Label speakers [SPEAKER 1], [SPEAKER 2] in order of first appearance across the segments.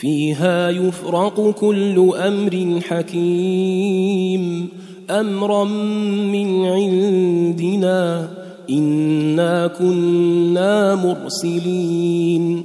[SPEAKER 1] فيها يفرق كل أمر حكيم. أمرا من عندنا إنا كنا مرسلين.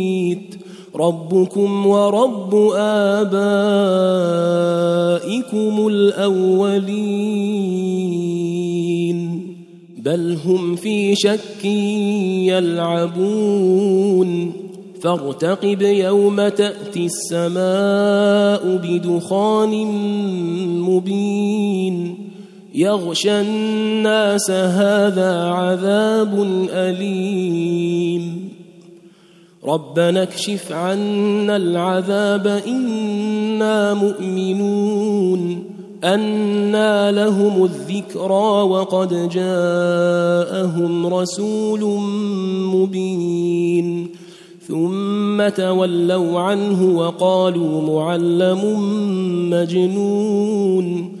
[SPEAKER 1] ربكم ورب آبائكم الأولين. بل هم في شك يلعبون. فارتقب يوم تأتي السماء بدخان مبين. يغشى الناس هذا عذاب أليم. ربنا اكشف عنا العذاب إنا مؤمنون. أنى لهم الذكرى وقد جاءهم رسول مبين. ثم تولوا عنه وقالوا معلم مجنون.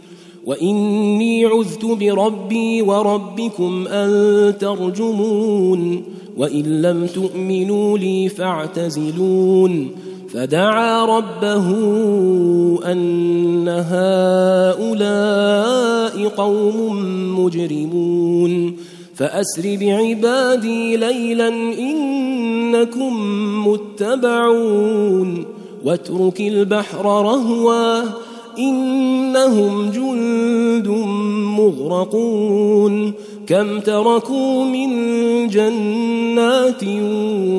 [SPEAKER 1] وإني عذت بربي وربكم أن ترجمون وإن لم تؤمنوا لي فاعتزلون فدعا ربه أن هؤلاء قوم مجرمون فأسر بعبادي ليلا إنكم متبعون واترك البحر رهوا إنهم جند مغرقون كم تركوا من جنات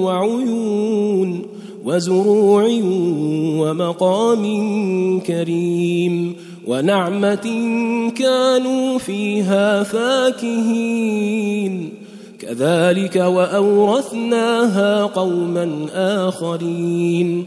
[SPEAKER 1] وعيون وزروع ومقام كريم ونعمة كانوا فيها فاكهين كذلك وأورثناها قوما آخرين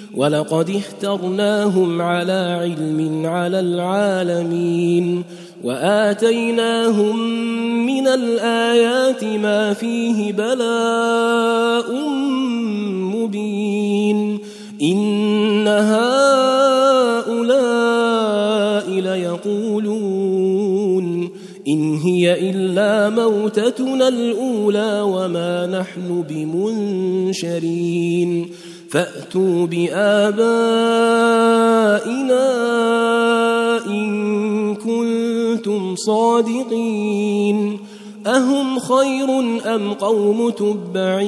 [SPEAKER 1] ولقد اخترناهم على علم على العالمين وآتيناهم من الآيات ما فيه بلاء مبين إن هؤلاء ليقولون إن هي إلا موتتنا الأولى وما نحن بمنشرين فأتوا بآبائنا إن كنتم صادقين أهم خير أم قوم تبع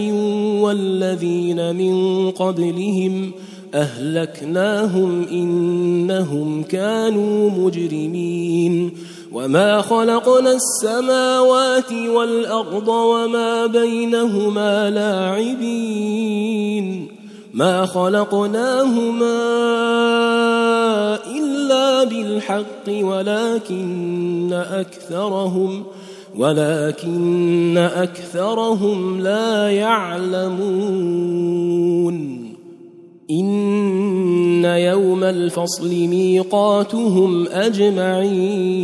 [SPEAKER 1] والذين من قبلهم أهلكناهم إنهم كانوا مجرمين وما خلقنا السماوات والأرض وما بينهما لاعبين ما خلقناهما إلا بالحق ولكن أكثرهم ولكن أكثرهم لا يعلمون. إن يوم الفصل ميقاتهم أجمعين.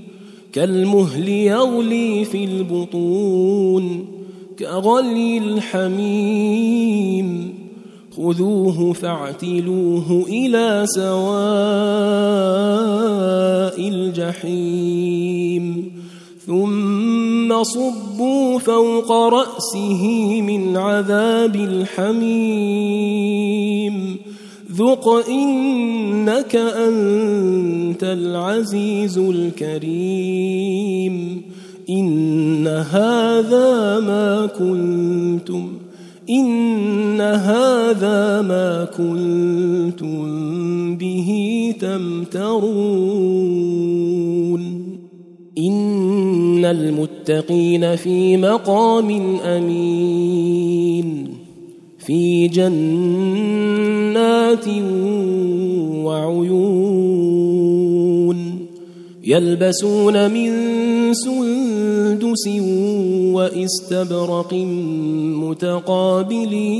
[SPEAKER 1] كالمهل يغلي في البطون كغلي الحميم خذوه فاعتلوه إلى سواء الجحيم ثم صبوا فوق رأسه من عذاب الحميم ذق إنك أنت العزيز الكريم. إن هذا ما كنتم إن هذا ما كنتم به تمترون. إن المتقين في مقام أمين. في جنات وعيون يلبسون من سندس وإستبرق متقابلين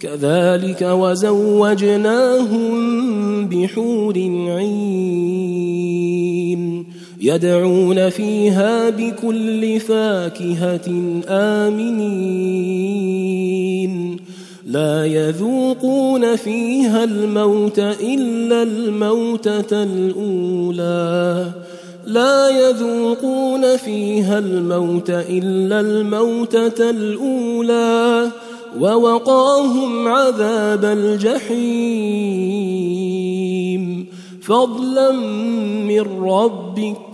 [SPEAKER 1] كذلك وزوجناهم بحور عين يدعون فيها بكل فاكهة آمنين. لا يذوقون فيها الموت إلا الموتة الأولى. لا يذوقون فيها الموت إلا الموتة الأولى. ووقاهم عذاب الجحيم. فضلا من ربك